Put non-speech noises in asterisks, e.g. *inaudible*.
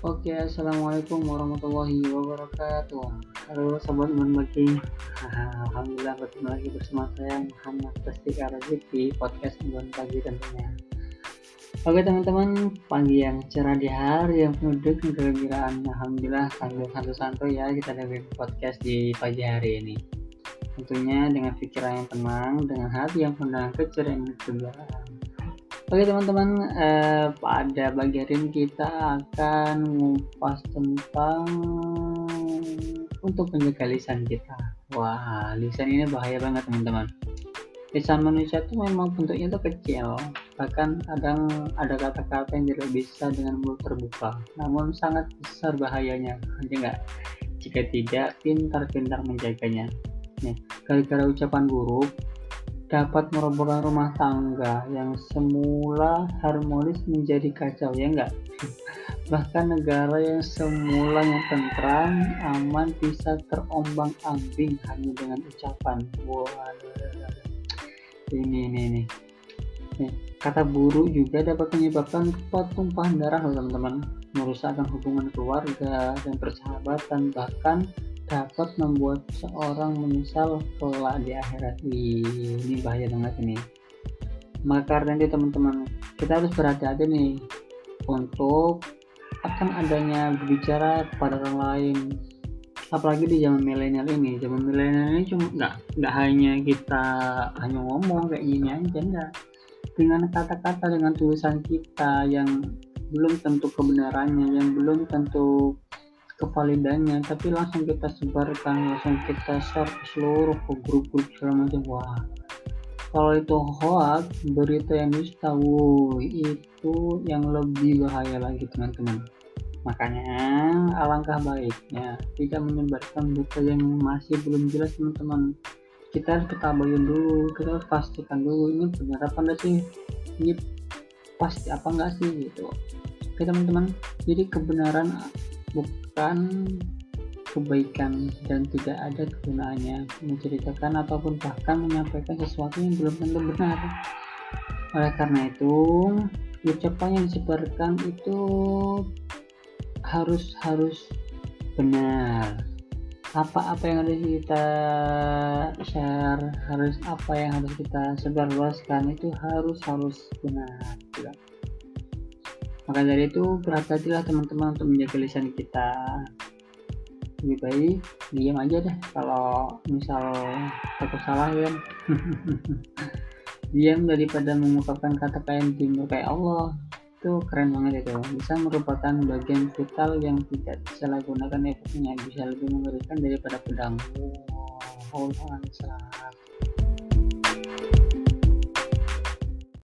Oke, assalamualaikum warahmatullahi wabarakatuh. Halo sobat berbagi. Alhamdulillah bertemu lagi bersama saya Muhammad Tastika Razik di podcast Bulan Pagi tentunya. Oke teman-teman, pagi yang cerah di hari yang penuh dengan kegembiraan. Alhamdulillah sambil santai-santai ya kita dengerin podcast di pagi hari ini. Tentunya dengan pikiran yang tenang, dengan hati yang penuh keceriaan dan kegembiraan. Oke teman-teman, eh, pada pagi hari ini kita akan mengupas tentang untuk menjaga lisan kita. Wah, lisan ini bahaya banget teman-teman. Lisan manusia itu memang bentuknya itu kecil, bahkan kadang ada kata-kata yang tidak bisa dengan mulut terbuka, namun sangat besar bahayanya, aja nggak? Jika tidak pintar-pintar menjaganya. Nih, gara-gara ucapan buruk, dapat merobohkan rumah tangga yang semula harmonis menjadi kacau ya enggak? *laughs* Bahkan negara yang semula yang tentram aman bisa terombang ambing hanya dengan ucapan. Wah ini ini ini. Kata buruk juga dapat menyebabkan tumpahan darah loh teman-teman. Merusakkan hubungan keluarga dan persahabatan bahkan dapat membuat seorang menyesal kelak di akhirat. Ini bahaya banget ini. Maka karena itu teman-teman kita harus berhati-hati nih untuk akan adanya berbicara kepada orang lain. Apalagi di zaman milenial ini. Zaman milenial ini cuma nggak nggak hanya kita hanya ngomong kayak gini aja enggak dengan kata-kata dengan tulisan kita yang belum tentu kebenarannya yang belum tentu kevalidannya tapi langsung kita sebarkan langsung kita share ke seluruh ke grup-grup segala macam. Wah. Kalau itu hoax berita yang dusta itu yang lebih bahaya lagi teman-teman. Makanya alangkah baiknya tidak menyebarkan berita yang masih belum jelas teman-teman. Kita harus ketabahin dulu kita harus pastikan dulu ini benar apa enggak sih? Ini pasti apa enggak sih gitu. Oke teman-teman. Jadi kebenaran bukan kebaikan dan tidak ada kegunaannya. Menceritakan ataupun bahkan menyampaikan sesuatu yang belum tentu benar. Oleh karena itu ucapan yang disebarkan itu harus harus benar. Apa-apa yang harus kita share harus apa yang harus kita sebarluaskan itu harus harus benar maka dari itu berhati-hatilah teman-teman untuk menjaga lisan kita. Lebih baik diam aja deh. Kalau misal takut salah kan? *laughs* Diam daripada mengungkapkan kata kayak timur kayak Allah. Itu keren banget itu. Bisa merupakan bagian vital yang tidak bisa gunakan efeknya bisa lebih mengerikan daripada pedang. Oh, oh